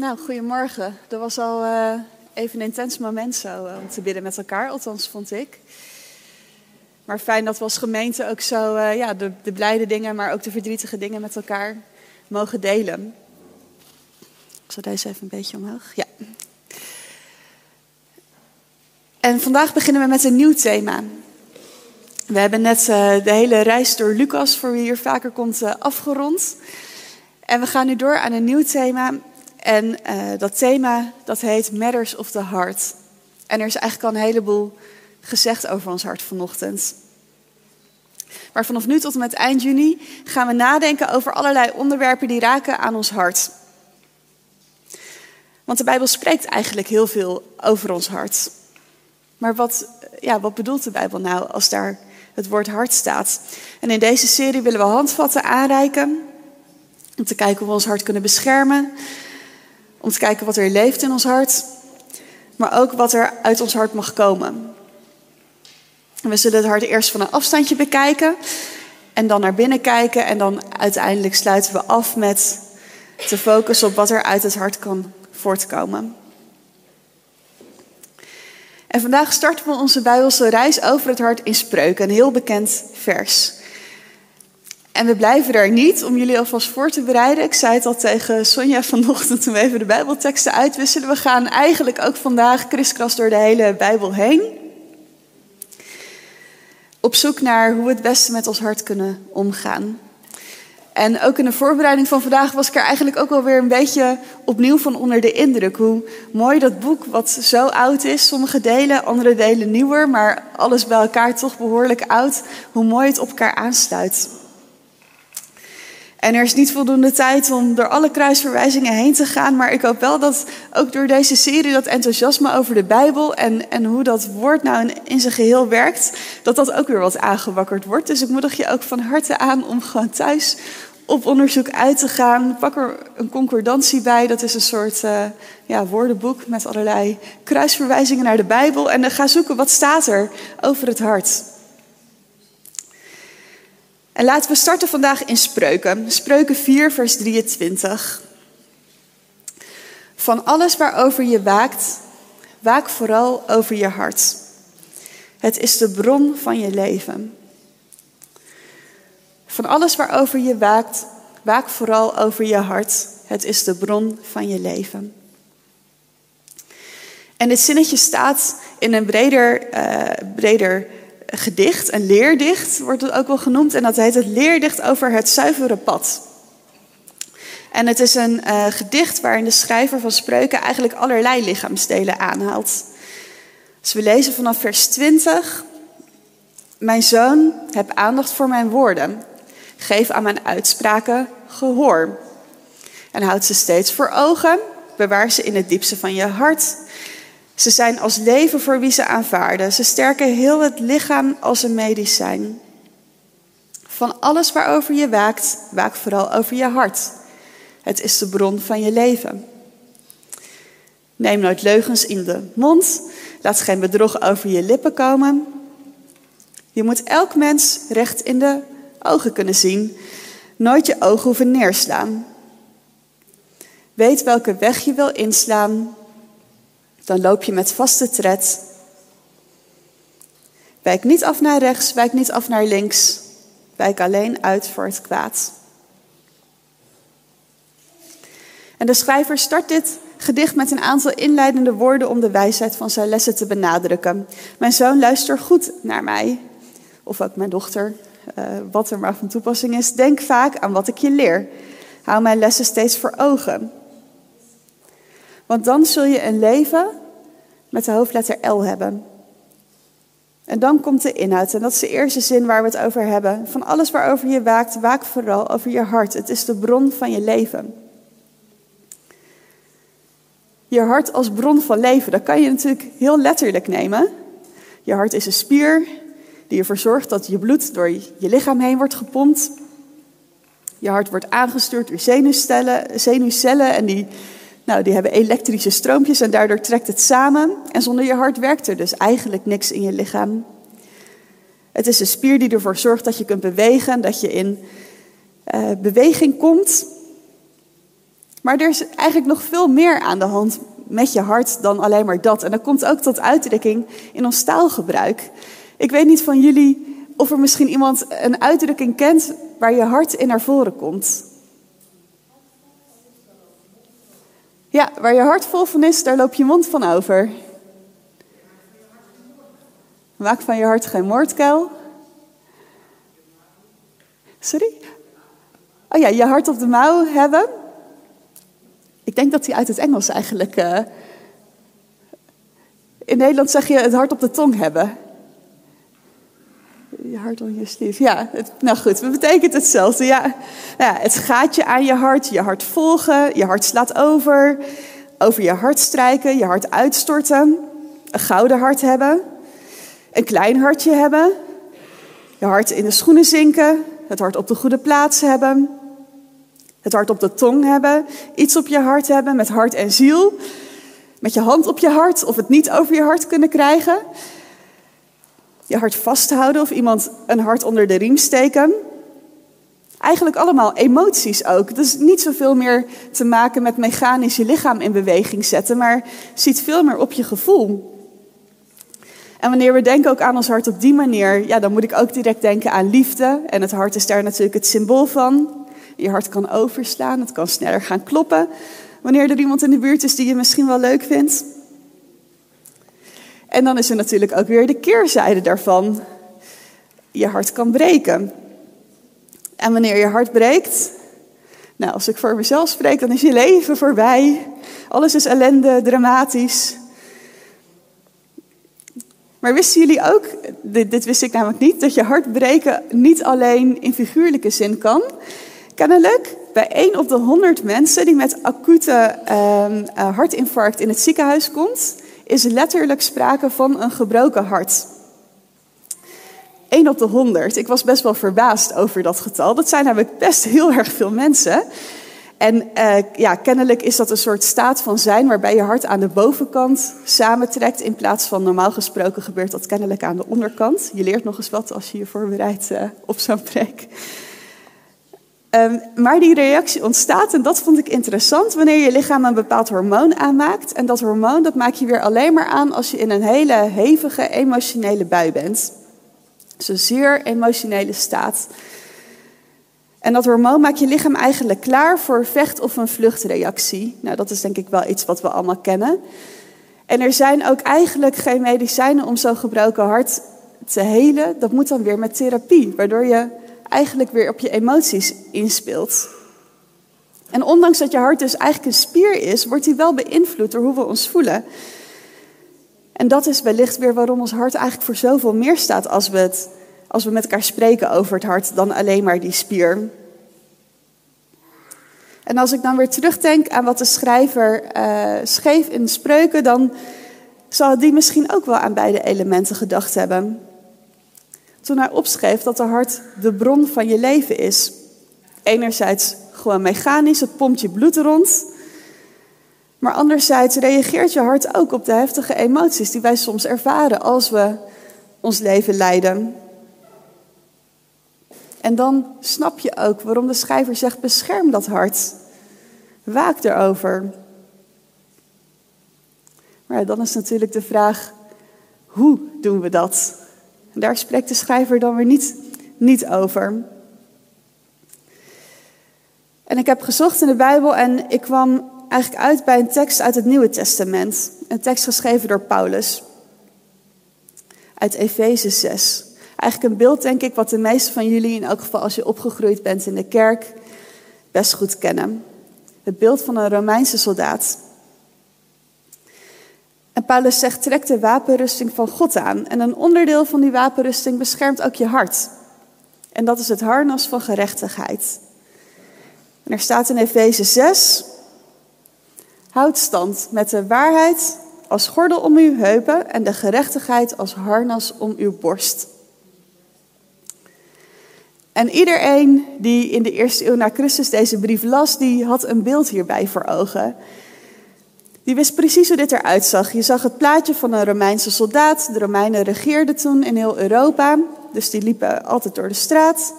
Nou, goedemorgen. Dat was al uh, even een intens moment zo uh, om te bidden met elkaar, althans vond ik. Maar fijn dat we als gemeente ook zo uh, ja, de, de blijde dingen, maar ook de verdrietige dingen met elkaar mogen delen. Ik zal deze even een beetje omhoog. Ja. En vandaag beginnen we met een nieuw thema. We hebben net de hele reis door Lucas, voor wie hier vaker komt, afgerond. En we gaan nu door aan een nieuw thema. En uh, dat thema dat heet Matters of the Heart. En er is eigenlijk al een heleboel gezegd over ons hart vanochtend. Maar vanaf nu tot en met eind juni gaan we nadenken over allerlei onderwerpen die raken aan ons hart. Want de Bijbel spreekt eigenlijk heel veel over ons hart. Maar wat, ja, wat bedoelt de Bijbel nou als daar het woord hart staat? En in deze serie willen we handvatten aanreiken om te kijken hoe we ons hart kunnen beschermen. Om te kijken wat er leeft in ons hart. Maar ook wat er uit ons hart mag komen. we zullen het hart eerst van een afstandje bekijken. En dan naar binnen kijken. En dan uiteindelijk sluiten we af met te focussen op wat er uit het hart kan voortkomen. En vandaag starten we onze Bijbelse reis over het hart in spreuken. Een heel bekend vers. En we blijven daar niet om jullie alvast voor te bereiden. Ik zei het al tegen Sonja vanochtend toen we even de Bijbelteksten uitwisselen. We gaan eigenlijk ook vandaag kriskras door de hele Bijbel heen. Op zoek naar hoe we het beste met ons hart kunnen omgaan. En ook in de voorbereiding van vandaag was ik er eigenlijk ook wel weer een beetje opnieuw van onder de indruk. Hoe mooi dat boek, wat zo oud is, sommige delen, andere delen nieuwer, maar alles bij elkaar toch behoorlijk oud, hoe mooi het op elkaar aansluit. En er is niet voldoende tijd om door alle kruisverwijzingen heen te gaan. Maar ik hoop wel dat ook door deze serie dat enthousiasme over de Bijbel en, en hoe dat woord nou in, zijn geheel werkt, dat dat ook weer wat aangewakkerd wordt. Dus ik moedig je ook van harte aan om gewoon thuis op onderzoek uit te gaan. Pak er een concordantie bij. Dat is een soort uh, ja, woordenboek met allerlei kruisverwijzingen naar de Bijbel. En dan ga zoeken wat staat er over het hart. En laten we starten vandaag in Spreuken. Spreuken 4, vers 23. Van alles waarover je waakt, waak vooral over je hart. Het is de bron van je leven. Van alles waarover je waakt, waak vooral over je hart. Het is de bron van je leven. En dit zinnetje staat in een breder, uh, breder gedicht, een leerdicht wordt het ook wel genoemd. En dat heet het leerdicht over het zuivere pad. En het is een uh, gedicht waarin de schrijver van spreuken eigenlijk allerlei lichaamsdelen aanhaalt. Dus we lezen vanaf vers 20. Mijn zoon, heb aandacht voor mijn woorden. Geef aan mijn uitspraken gehoor. En houd ze steeds voor ogen. Bewaar ze in het diepste van je hart. Ze zijn als leven voor wie ze aanvaarden. Ze sterken heel het lichaam als een medicijn. Van alles waarover je waakt, waak vooral over je hart. Het is de bron van je leven. Neem nooit leugens in de mond. Laat geen bedrog over je lippen komen. Je moet elk mens recht in de ogen kunnen zien. Nooit je ogen hoeven neerslaan. Weet welke weg je wil inslaan dan loop je met vaste tred. Wijk niet af naar rechts, wijk niet af naar links. Wijk alleen uit voor het kwaad. En de schrijver start dit gedicht met een aantal inleidende woorden om de wijsheid van zijn lessen te benadrukken. Mijn zoon, luister goed naar mij. Of ook mijn dochter, uh, wat er maar van toepassing is. Denk vaak aan wat ik je leer. Hou mijn lessen steeds voor ogen. Want dan zul je een leven met de hoofdletter L hebben. En dan komt de inhoud. En dat is de eerste zin waar we het over hebben. Van alles waarover je waakt, waak vooral over je hart. Het is de bron van je leven. Je hart als bron van leven, dat kan je natuurlijk heel letterlijk nemen. Je hart is een spier die ervoor zorgt dat je bloed door je lichaam heen wordt gepompt. Je hart wordt aangestuurd door zenuwcellen, zenuwcellen en die nou, die hebben elektrische stroompjes en daardoor trekt het samen. En zonder je hart werkt er dus eigenlijk niks in je lichaam. Het is een spier die ervoor zorgt dat je kunt bewegen, dat je in uh, beweging komt. Maar er is eigenlijk nog veel meer aan de hand met je hart dan alleen maar dat. En dat komt ook tot uitdrukking in ons taalgebruik. Ik weet niet van jullie of er misschien iemand een uitdrukking kent waar je hart in naar voren komt. Ja, waar je hart vol van is, daar loop je mond van over. Maak van je hart geen moordkuil. Sorry? Oh ja, je hart op de mouw hebben. Ik denk dat hij uit het Engels eigenlijk. Uh... in Nederland zeg je het hart op de tong hebben. Je hart on je sleeve. Ja, het, nou goed, het betekent hetzelfde. Ja. Ja, het gaat je aan je hart, je hart volgen, je hart slaat over. Over je hart strijken, je hart uitstorten. Een gouden hart hebben. Een klein hartje hebben. Je hart in de schoenen zinken. Het hart op de goede plaats hebben. Het hart op de tong hebben. Iets op je hart hebben met hart en ziel. Met je hand op je hart of het niet over je hart kunnen krijgen. Je hart vasthouden of iemand een hart onder de riem steken. Eigenlijk allemaal emoties ook. Dus niet zoveel meer te maken met mechanisch je lichaam in beweging zetten, maar ziet veel meer op je gevoel. En wanneer we denken ook aan ons hart op die manier, ja, dan moet ik ook direct denken aan liefde. En het hart is daar natuurlijk het symbool van. Je hart kan overslaan, het kan sneller gaan kloppen. Wanneer er iemand in de buurt is die je misschien wel leuk vindt. En dan is er natuurlijk ook weer de keerzijde daarvan. Je hart kan breken. En wanneer je hart breekt, nou, als ik voor mezelf spreek, dan is je leven voorbij. Alles is ellende, dramatisch. Maar wisten jullie ook, dit, dit, wist ik namelijk niet, dat je hart breken niet alleen in figuurlijke zin kan. Kennelijk, bij 1 op de 100 mensen die met acute uh, hartinfarct in het ziekenhuis komt, is letterlijk sprake van een gebroken hart. 1 op de 100. Ik was best wel verbaasd over dat getal. Dat zijn namelijk best heel erg veel mensen. En uh, ja, kennelijk is dat een soort staat van zijn waarbij je hart aan de bovenkant samentrekt. In plaats van normaal gesproken gebeurt dat kennelijk aan de onderkant. Je leert nog eens wat als je je voorbereidt uh, op zo'n preek. Um, maar die reactie ontstaat, en dat vond ik interessant, wanneer je lichaam een bepaald hormoon aanmaakt. En dat hormoon dat maak je weer alleen maar aan als je in een hele hevige emotionele bui bent. Dus zeer emotionele staat. En dat hormoon maakt je lichaam eigenlijk klaar voor vecht- of een vluchtreactie. Nou, dat is denk ik wel iets wat we allemaal kennen. En er zijn ook eigenlijk geen medicijnen om zo'n gebroken hart te helen. Dat moet dan weer met therapie, waardoor je eigenlijk weer op je emoties inspeelt. En ondanks dat je hart dus eigenlijk een spier is, wordt hij wel beïnvloed door hoe we ons voelen. En dat is wellicht weer waarom ons hart eigenlijk voor zoveel meer staat als we, het, als we met elkaar spreken over het hart dan alleen maar die spier. En als ik dan weer terugdenk aan wat de schrijver uh, schreef in spreuken, dan zal die misschien ook wel aan beide elementen gedacht hebben. Toen hij opschreef dat de hart de bron van je leven is. Enerzijds gewoon mechanisch, het pompt je bloed rond. Maar anderzijds reageert je hart ook op de heftige emoties die wij soms ervaren als we ons leven leiden. En dan snap je ook waarom de schrijver zegt: bescherm dat hart. Waak erover. Maar dan is natuurlijk de vraag: hoe doen we dat? Daar spreekt de schrijver dan weer niet, niet over. En ik heb gezocht in de Bijbel en ik kwam eigenlijk uit bij een tekst uit het Nieuwe Testament. Een tekst geschreven door Paulus. Uit Efeze 6. Eigenlijk een beeld, denk ik, wat de meeste van jullie, in elk geval als je opgegroeid bent in de kerk, best goed kennen. Het beeld van een Romeinse soldaat. En Paulus zegt, trek de wapenrusting van God aan. En een onderdeel van die wapenrusting beschermt ook je hart. En dat is het harnas van gerechtigheid. En er staat in Efeze 6, houd stand met de waarheid als gordel om uw heupen en de gerechtigheid als harnas om uw borst. En iedereen die in de eerste eeuw na Christus deze brief las, die had een beeld hierbij voor ogen. Die wist precies hoe dit eruit zag. Je zag het plaatje van een Romeinse soldaat. De Romeinen regeerden toen in heel Europa, dus die liepen altijd door de straat.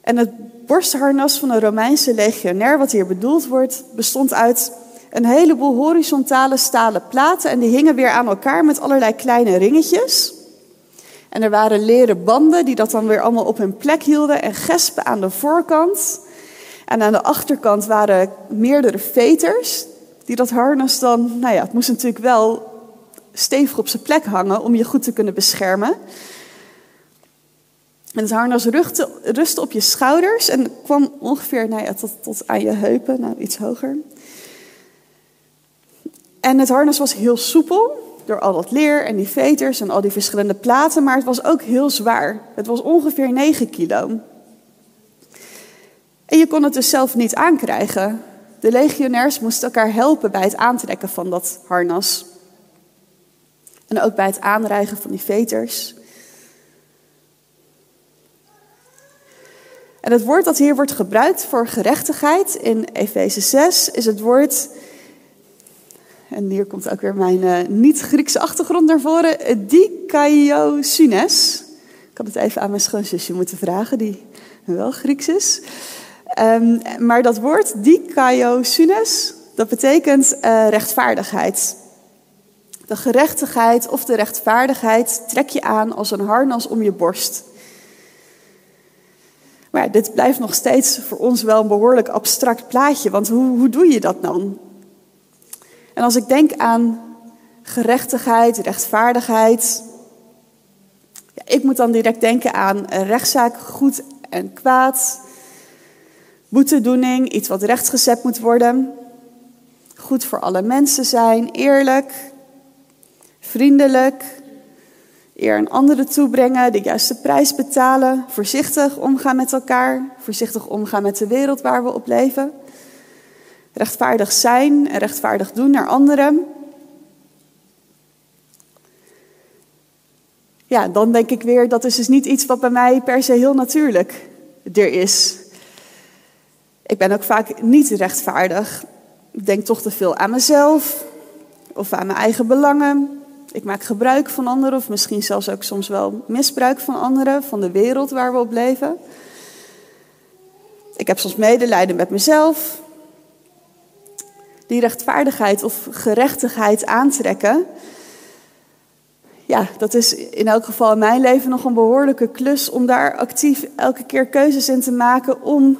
En het borstharnas van een Romeinse legionair, wat hier bedoeld wordt, bestond uit een heleboel horizontale stalen platen. En die hingen weer aan elkaar met allerlei kleine ringetjes. En er waren leren banden die dat dan weer allemaal op hun plek hielden. En gespen aan de voorkant. En aan de achterkant waren meerdere veters. Die dat harnas dan, nou ja, het moest natuurlijk wel stevig op zijn plek hangen om je goed te kunnen beschermen. En het harnas rustte, op je schouders en kwam ongeveer nou ja, tot, tot aan je heupen, nou iets hoger. En het harnas was heel soepel door al dat leer en die veters en al die verschillende platen, maar het was ook heel zwaar. Het was ongeveer 9 kilo. En je kon het dus zelf niet aankrijgen. De legionairs moesten elkaar helpen bij het aantrekken van dat harnas. En ook bij het aanrijgen van die veters. En het woord dat hier wordt gebruikt voor gerechtigheid in Efeze 6 is het woord, en hier komt ook weer mijn uh, niet-Griekse achtergrond naar voren, dikaiosynes. Ik had het even aan mijn schoonzusje moeten vragen, die wel Grieks is. Um, maar dat woord dikaiosynes, dat betekent uh, rechtvaardigheid. De gerechtigheid of de rechtvaardigheid trek je aan als een harnas om je borst. Maar dit blijft nog steeds voor ons wel een behoorlijk abstract plaatje, want hoe, hoe doe je dat dan? En als ik denk aan gerechtigheid, rechtvaardigheid, ja, ik moet dan direct denken aan rechtszaak goed en kwaad, boetedoening, iets wat rechtgezet moet worden, goed voor alle mensen zijn, eerlijk, vriendelijk, eer aan anderen toebrengen, de juiste prijs betalen, voorzichtig omgaan met elkaar, voorzichtig omgaan met de wereld waar we op leven. Rechtvaardig zijn en rechtvaardig doen naar anderen. Ja, dan denk ik weer, dat is dus niet iets wat bij mij per se heel natuurlijk er is. Ik ben ook vaak niet rechtvaardig. Ik denk toch te veel aan mezelf of aan mijn eigen belangen. Ik maak gebruik van anderen, of misschien zelfs ook soms wel misbruik van anderen, van de wereld waar we op leven. Ik heb soms medelijden met mezelf. Die rechtvaardigheid of gerechtigheid aantrekken. Ja, dat is in elk geval in mijn leven nog een behoorlijke klus om daar actief elke keer keuzes in te maken om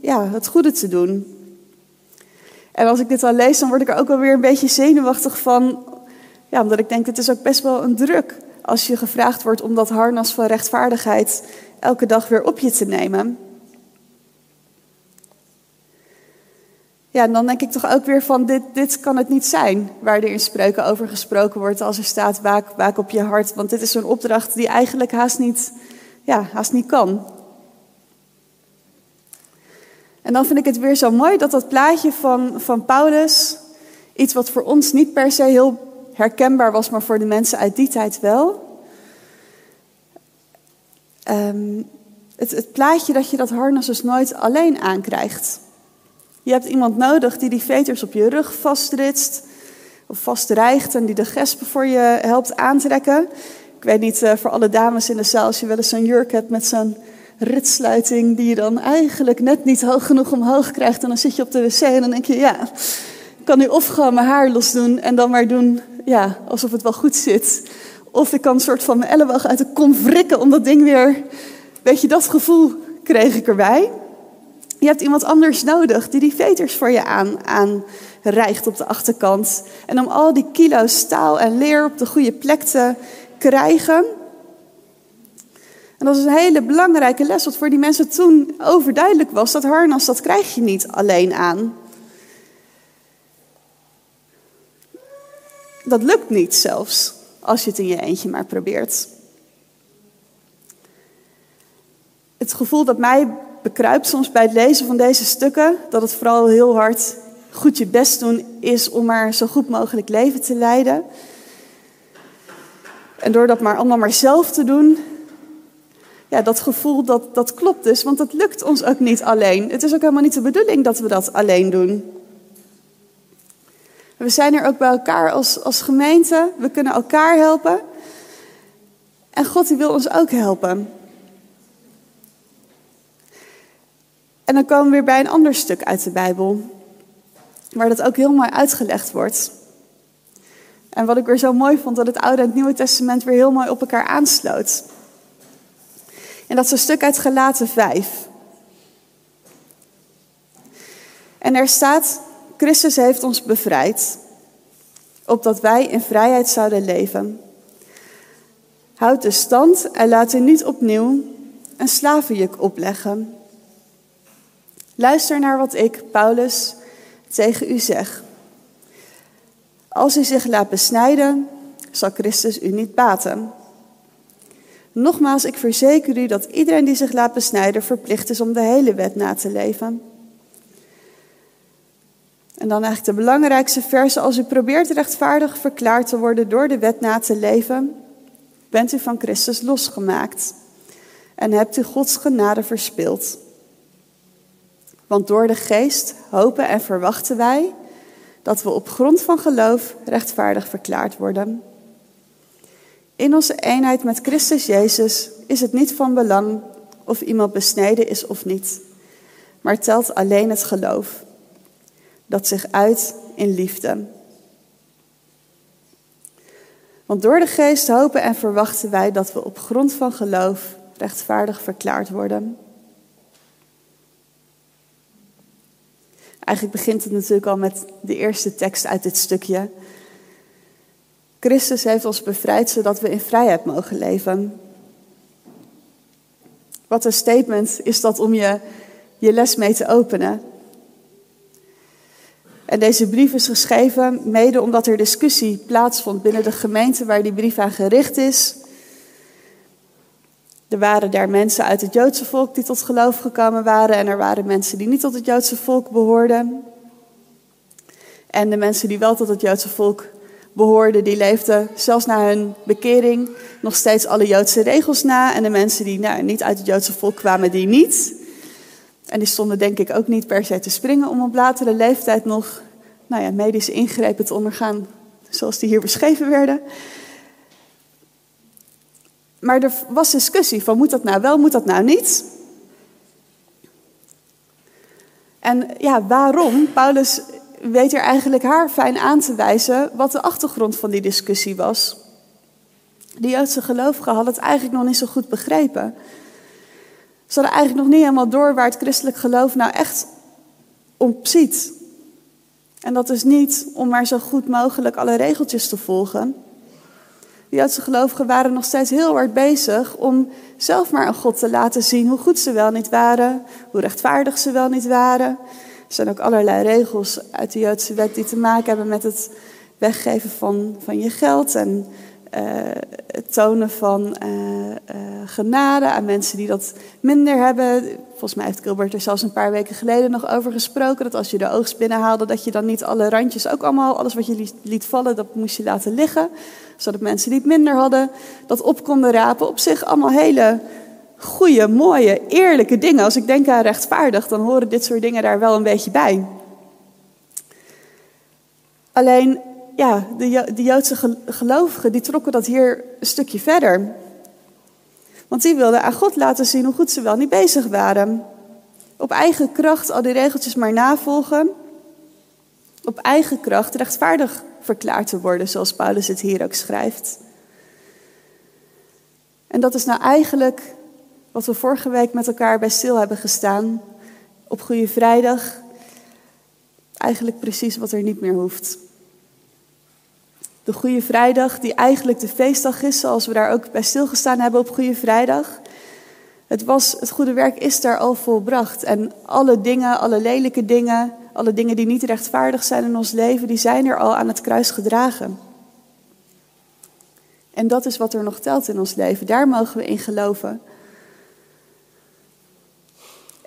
ja, het goede te doen. En als ik dit al lees, dan word ik er ook wel weer een beetje zenuwachtig van ja, omdat ik denk, het is ook best wel een druk als je gevraagd wordt om dat harnas van rechtvaardigheid elke dag weer op je te nemen. Ja, en dan denk ik toch ook weer van, dit, dit kan het niet zijn, waar er in spreuken over gesproken wordt als er staat, waak, waak op je hart. Want dit is een opdracht die eigenlijk haast niet, ja, haast niet kan. En dan vind ik het weer zo mooi dat dat plaatje van, van Paulus, iets wat voor ons niet per se heel herkenbaar was, maar voor de mensen uit die tijd wel. Ehm, het, het, plaatje dat je dat harnas dus nooit alleen aankrijgt. Je hebt iemand nodig die die veters op je rug vastritst of vastrijgt en die de gespen voor je helpt aantrekken. Ik weet niet, uh, voor alle dames in de zaal, als je wel eens zo'n jurk hebt met zo'n ritsluiting die je dan eigenlijk net niet hoog genoeg omhoog krijgt. En dan zit je op de wc en dan denk je, ja, ik kan nu of gewoon mijn haar los doen en dan maar doen ja, alsof het wel goed zit. Of ik kan een soort van mijn elleboog uit de kom wrikken om dat ding weer... Weet je, dat gevoel kreeg ik erbij. Je hebt iemand anders nodig die die veters voor je aan, aanrijgt op de achterkant. En om al die kilo's staal en leer op de goede plek te krijgen. En dat is een hele belangrijke les, wat voor die mensen toen overduidelijk was. Dat harnas, dat krijg je niet alleen aan. Dat lukt niet zelfs, als je het in je eentje maar probeert. Het gevoel dat mij bekruipt soms bij het lezen van deze stukken, dat het vooral heel hard goed je best doen is om maar zo goed mogelijk leven te leiden. En door dat maar allemaal maar zelf te doen, ja, dat gevoel dat, dat klopt dus, want dat lukt ons ook niet alleen. Het is ook helemaal niet de bedoeling dat we dat alleen doen. We zijn er ook bij elkaar als, als gemeente. We kunnen elkaar helpen. En God die wil ons ook helpen. En dan komen we weer bij een ander stuk uit de Bijbel, waar dat ook heel mooi uitgelegd wordt. En wat ik weer zo mooi vond, dat het Oude en het Nieuwe Testament weer heel mooi op elkaar aansloot. En dat is een stuk uit Gelaten 5. En er staat, Christus heeft ons bevrijd, opdat wij in vrijheid zouden leven. Houd de stand en laat u niet opnieuw een slavenjuk opleggen. Luister naar wat ik, Paulus, tegen u zeg. Als u zich laat besnijden, zal Christus u niet baten. Nogmaals, ik verzeker u dat iedereen die zich laat besnijden verplicht is om de hele wet na te leven. En dan eigenlijk de belangrijkste verse. Als u probeert rechtvaardig verklaard te worden door de wet na te leven, bent u van Christus losgemaakt en hebt u Gods genade verspild. Want door de geest hopen en verwachten wij dat we op grond van geloof rechtvaardig verklaard worden. In onze eenheid met Christus Jezus is het niet van belang of iemand besneden is of niet, maar telt alleen het geloof dat zich uit in liefde. Want door de geest hopen en verwachten wij dat we op grond van geloof rechtvaardig verklaard worden. Eigenlijk begint het natuurlijk al met de eerste tekst uit dit stukje. Christus heeft ons bevrijd zodat we in vrijheid mogen leven. Wat een statement is dat om je, je les mee te openen. En deze brief is geschreven mede omdat er discussie plaatsvond binnen de gemeente waar die brief aan gericht is. Er waren daar mensen uit het Joodse volk die tot geloof gekomen waren en er waren mensen die niet tot het Joodse volk behoorden. En de mensen die wel tot het Joodse volk behoorden, die leefden zelfs na hun bekering nog steeds alle Joodse regels na. En de mensen die nou, niet uit het Joodse volk kwamen, die niet. En die stonden denk ik ook niet per se te springen om op latere leeftijd nog nou ja, medische ingrepen te ondergaan, zoals die hier beschreven werden. Maar er was discussie van moet dat nou wel, moet dat nou niet? En ja, waarom? Paulus weet er eigenlijk haar fijn aan te wijzen wat de achtergrond van die discussie was. De Joodse gelovigen hadden het eigenlijk nog niet zo goed begrepen. Ze hadden eigenlijk nog niet helemaal door waar het christelijk geloof nou echt om ziet. En dat is niet om maar zo goed mogelijk alle regeltjes te volgen. De Joodse gelovigen waren nog steeds heel hard bezig om zelf maar aan God te laten zien hoe goed ze wel niet waren, hoe rechtvaardig ze wel niet waren. Er zijn ook allerlei regels uit de Joodse wet die te maken hebben met het weggeven van, van je geld en uh, het tonen van uh, uh, genade aan mensen die dat minder hebben. Volgens mij heeft Gilbert er zelfs een paar weken geleden nog over gesproken. Dat als je de oogst binnenhaalde, dat je dan niet alle randjes, ook allemaal, alles wat je liet vallen, dat moest je laten liggen. Zodat mensen die het minder hadden, dat op konden rapen. Op zich allemaal hele goede, mooie, eerlijke dingen. Als ik denk aan rechtvaardig, dan horen dit soort dingen daar wel een beetje bij. Alleen ja, de, de Joodse gelovigen die trokken dat hier een stukje verder. Want die wilden aan God laten zien hoe goed ze wel niet bezig waren. Op eigen kracht al die regeltjes maar navolgen. Op eigen kracht rechtvaardig verklaard te worden, zoals Paulus het hier ook schrijft. En dat is nou eigenlijk wat we vorige week met elkaar bij stil hebben gestaan. Op Goede Vrijdag. Eigenlijk precies wat er niet meer hoeft. De Goede Vrijdag, die eigenlijk de feestdag is, zoals we daar ook bij stilgestaan hebben op Goede Vrijdag. Het, was, het goede werk is daar al volbracht. En alle dingen, alle lelijke dingen, alle dingen die niet rechtvaardig zijn in ons leven, die zijn er al aan het kruis gedragen. En dat is wat er nog telt in ons leven. Daar mogen we in geloven.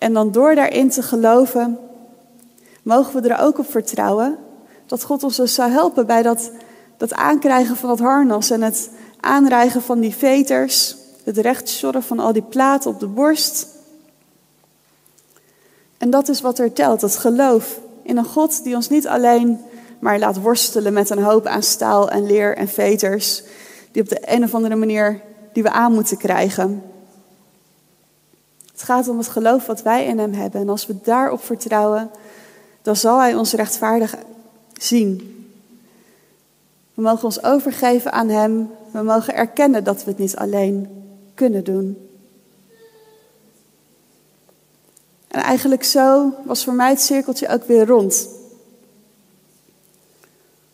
En dan door daarin te geloven, mogen we er ook op vertrouwen dat God ons dus zou helpen bij dat dat aankrijgen van dat harnas en het aanrijgen van die veters, het rechtszorren van al die platen op de borst. En dat is wat er telt, het geloof in een God die ons niet alleen maar laat worstelen met een hoop aan staal en leer en veters, die op de een of andere manier die we aan moeten krijgen. Het gaat om het geloof wat wij in Hem hebben. En als we daarop vertrouwen, dan zal Hij ons rechtvaardig zien. We mogen ons overgeven aan Hem. We mogen erkennen dat we het niet alleen kunnen doen. En eigenlijk zo was voor mij het cirkeltje ook weer rond.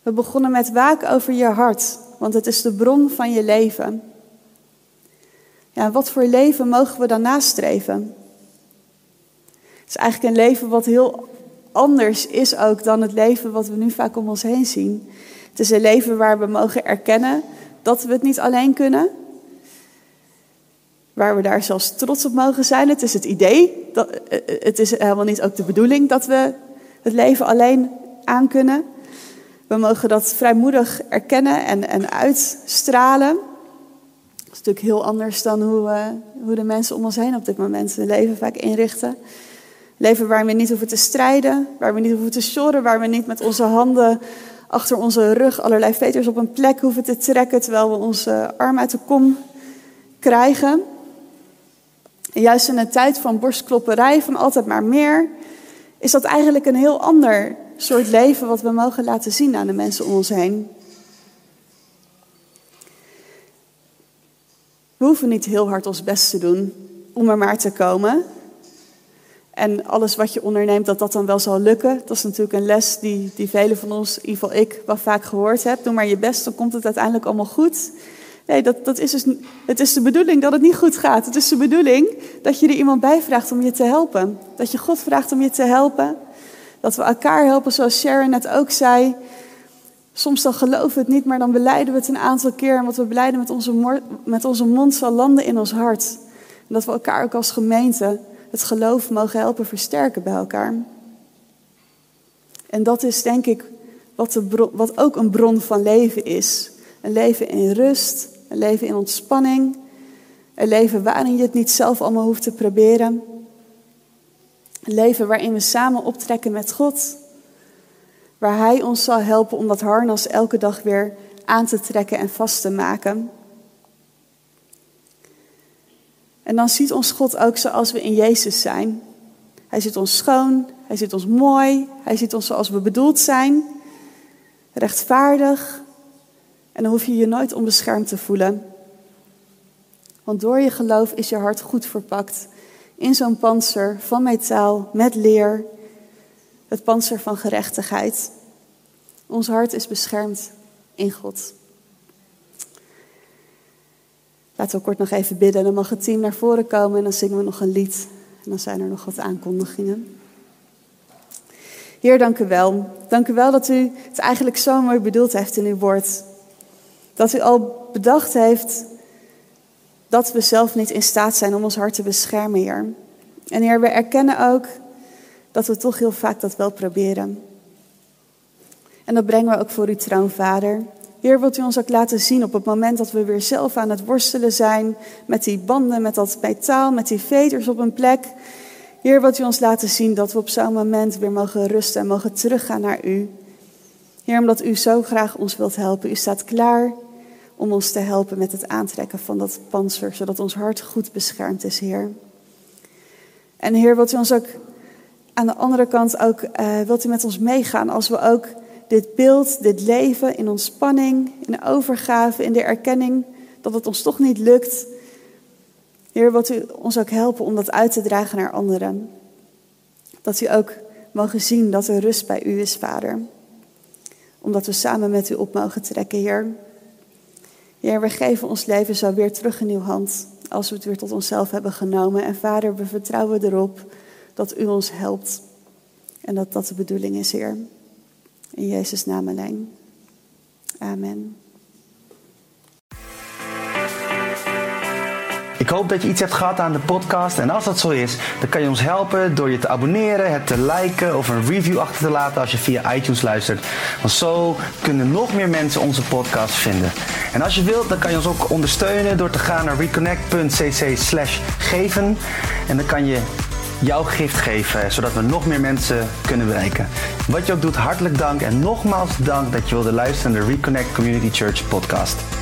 We begonnen met waak over je hart, want het is de bron van je leven. Ja, wat voor leven mogen we dan nastreven? Het is eigenlijk een leven wat heel anders is ook dan het leven wat we nu vaak om ons heen zien. Het is een leven waar we mogen erkennen dat we het niet alleen kunnen. Waar we daar zelfs trots op mogen zijn. Het is het idee, dat, eh, eh, het is helemaal niet ook de bedoeling dat we het leven alleen aankunnen. We mogen dat vrijmoedig erkennen en, en uitstralen. Is natuurlijk heel anders dan hoe, uh, hoe de mensen om ons heen op dit moment hun leven vaak inrichten. Leven waar we niet hoeven te strijden, waar we niet hoeven te shoren, waar we niet met onze handen achter onze rug allerlei veters op een plek hoeven te trekken terwijl we onze arm uit de kom krijgen. En juist in een tijd van borstklopperij, van altijd maar meer, is dat eigenlijk een heel ander soort leven wat we mogen laten zien aan de mensen om ons heen. We hoeven niet heel hard ons best te doen om er maar te komen. En alles wat je onderneemt, dat dat dan wel zal lukken. Dat is natuurlijk een les die, die velen van ons, in ieder geval ik, wel vaak gehoord heb. Doe maar je best, dan komt het uiteindelijk allemaal goed. Nee, dat, dat is dus, het is de bedoeling dat het niet goed gaat. Het is de bedoeling dat je er iemand bij vraagt om je te helpen. Dat je God vraagt om je te helpen. Dat we elkaar helpen, zoals Sharon net ook zei. Soms dan geloven we het niet, maar dan beleiden we het een aantal keer. En wat we beleiden met onze, met onze mond zal landen in ons hart. En dat we elkaar ook als gemeente het geloof mogen helpen versterken bij elkaar. En dat is denk ik wat, de wat ook een bron van leven is. Een leven in rust, een leven in ontspanning, een leven waarin je het niet zelf allemaal hoeft te proberen. Een leven waarin we samen optrekken met God. Waar Hij ons zal helpen om dat harnas elke dag weer aan te trekken en vast te maken. En dan ziet ons God ook zoals we in Jezus zijn. Hij ziet ons schoon, hij ziet ons mooi, hij ziet ons zoals we bedoeld zijn. Rechtvaardig. En dan hoef je je nooit onbeschermd te voelen. Want door je geloof is je hart goed verpakt in zo'n panzer van metaal met leer. Het panzer van gerechtigheid. Ons hart is beschermd in God. Laten we kort nog even bidden. Dan mag het team naar voren komen en dan zingen we nog een lied. En dan zijn er nog wat aankondigingen. Heer, dank u wel. Dank u wel dat u het eigenlijk zo mooi bedoeld heeft in uw woord. Dat u al bedacht heeft dat we zelf niet in staat zijn om ons hart te beschermen, Heer. En Heer, we erkennen ook dat we toch heel vaak dat wel proberen. En dat brengen we ook voor uw troon, Vader. Heer, wilt u ons ook laten zien op het moment dat we weer zelf aan het worstelen zijn met die banden, met dat metaal, met die veters op een plek. Heer, wilt u ons laten zien dat we op zo'n moment weer mogen rusten en mogen teruggaan naar u. Heer, omdat u zo graag ons wilt helpen. U staat klaar om ons te helpen met het aantrekken van dat panzer, zodat ons hart goed beschermd is, Heer. En Heer, wilt u ons ook aan de andere kant ook, uh, wilt u met ons meegaan als we ook dit beeld, dit leven in ontspanning, in overgave, in de erkenning dat het ons toch niet lukt. Heer, wilt u ons ook helpen om dat uit te dragen naar anderen. Dat u ook mogen zien dat er rust bij u is, Vader. Omdat we samen met u op mogen trekken, Heer. Heer, we geven ons leven zo weer terug in uw hand. Als we het weer tot onszelf hebben genomen. En Vader, we vertrouwen erop dat u ons helpt. En dat dat de bedoeling is, Heer. In Jezus' naam alleen. Amen. Ik hoop dat je iets hebt gehad aan de podcast. En als dat zo is, dan kan je ons helpen door je te abonneren, het te liken of een review achter te laten als je via iTunes luistert. Want zo kunnen nog meer mensen onze podcast vinden. En als je wilt, dan kan je ons ook ondersteunen door te gaan naar reconnect.cc slash geven. En dan kan je jouw gift geven, zodat we nog meer mensen kunnen bereiken. Wat je ook doet, hartelijk dank en nogmaals dank dat je wilde luisteren naar de Reconnect Community Church podcast.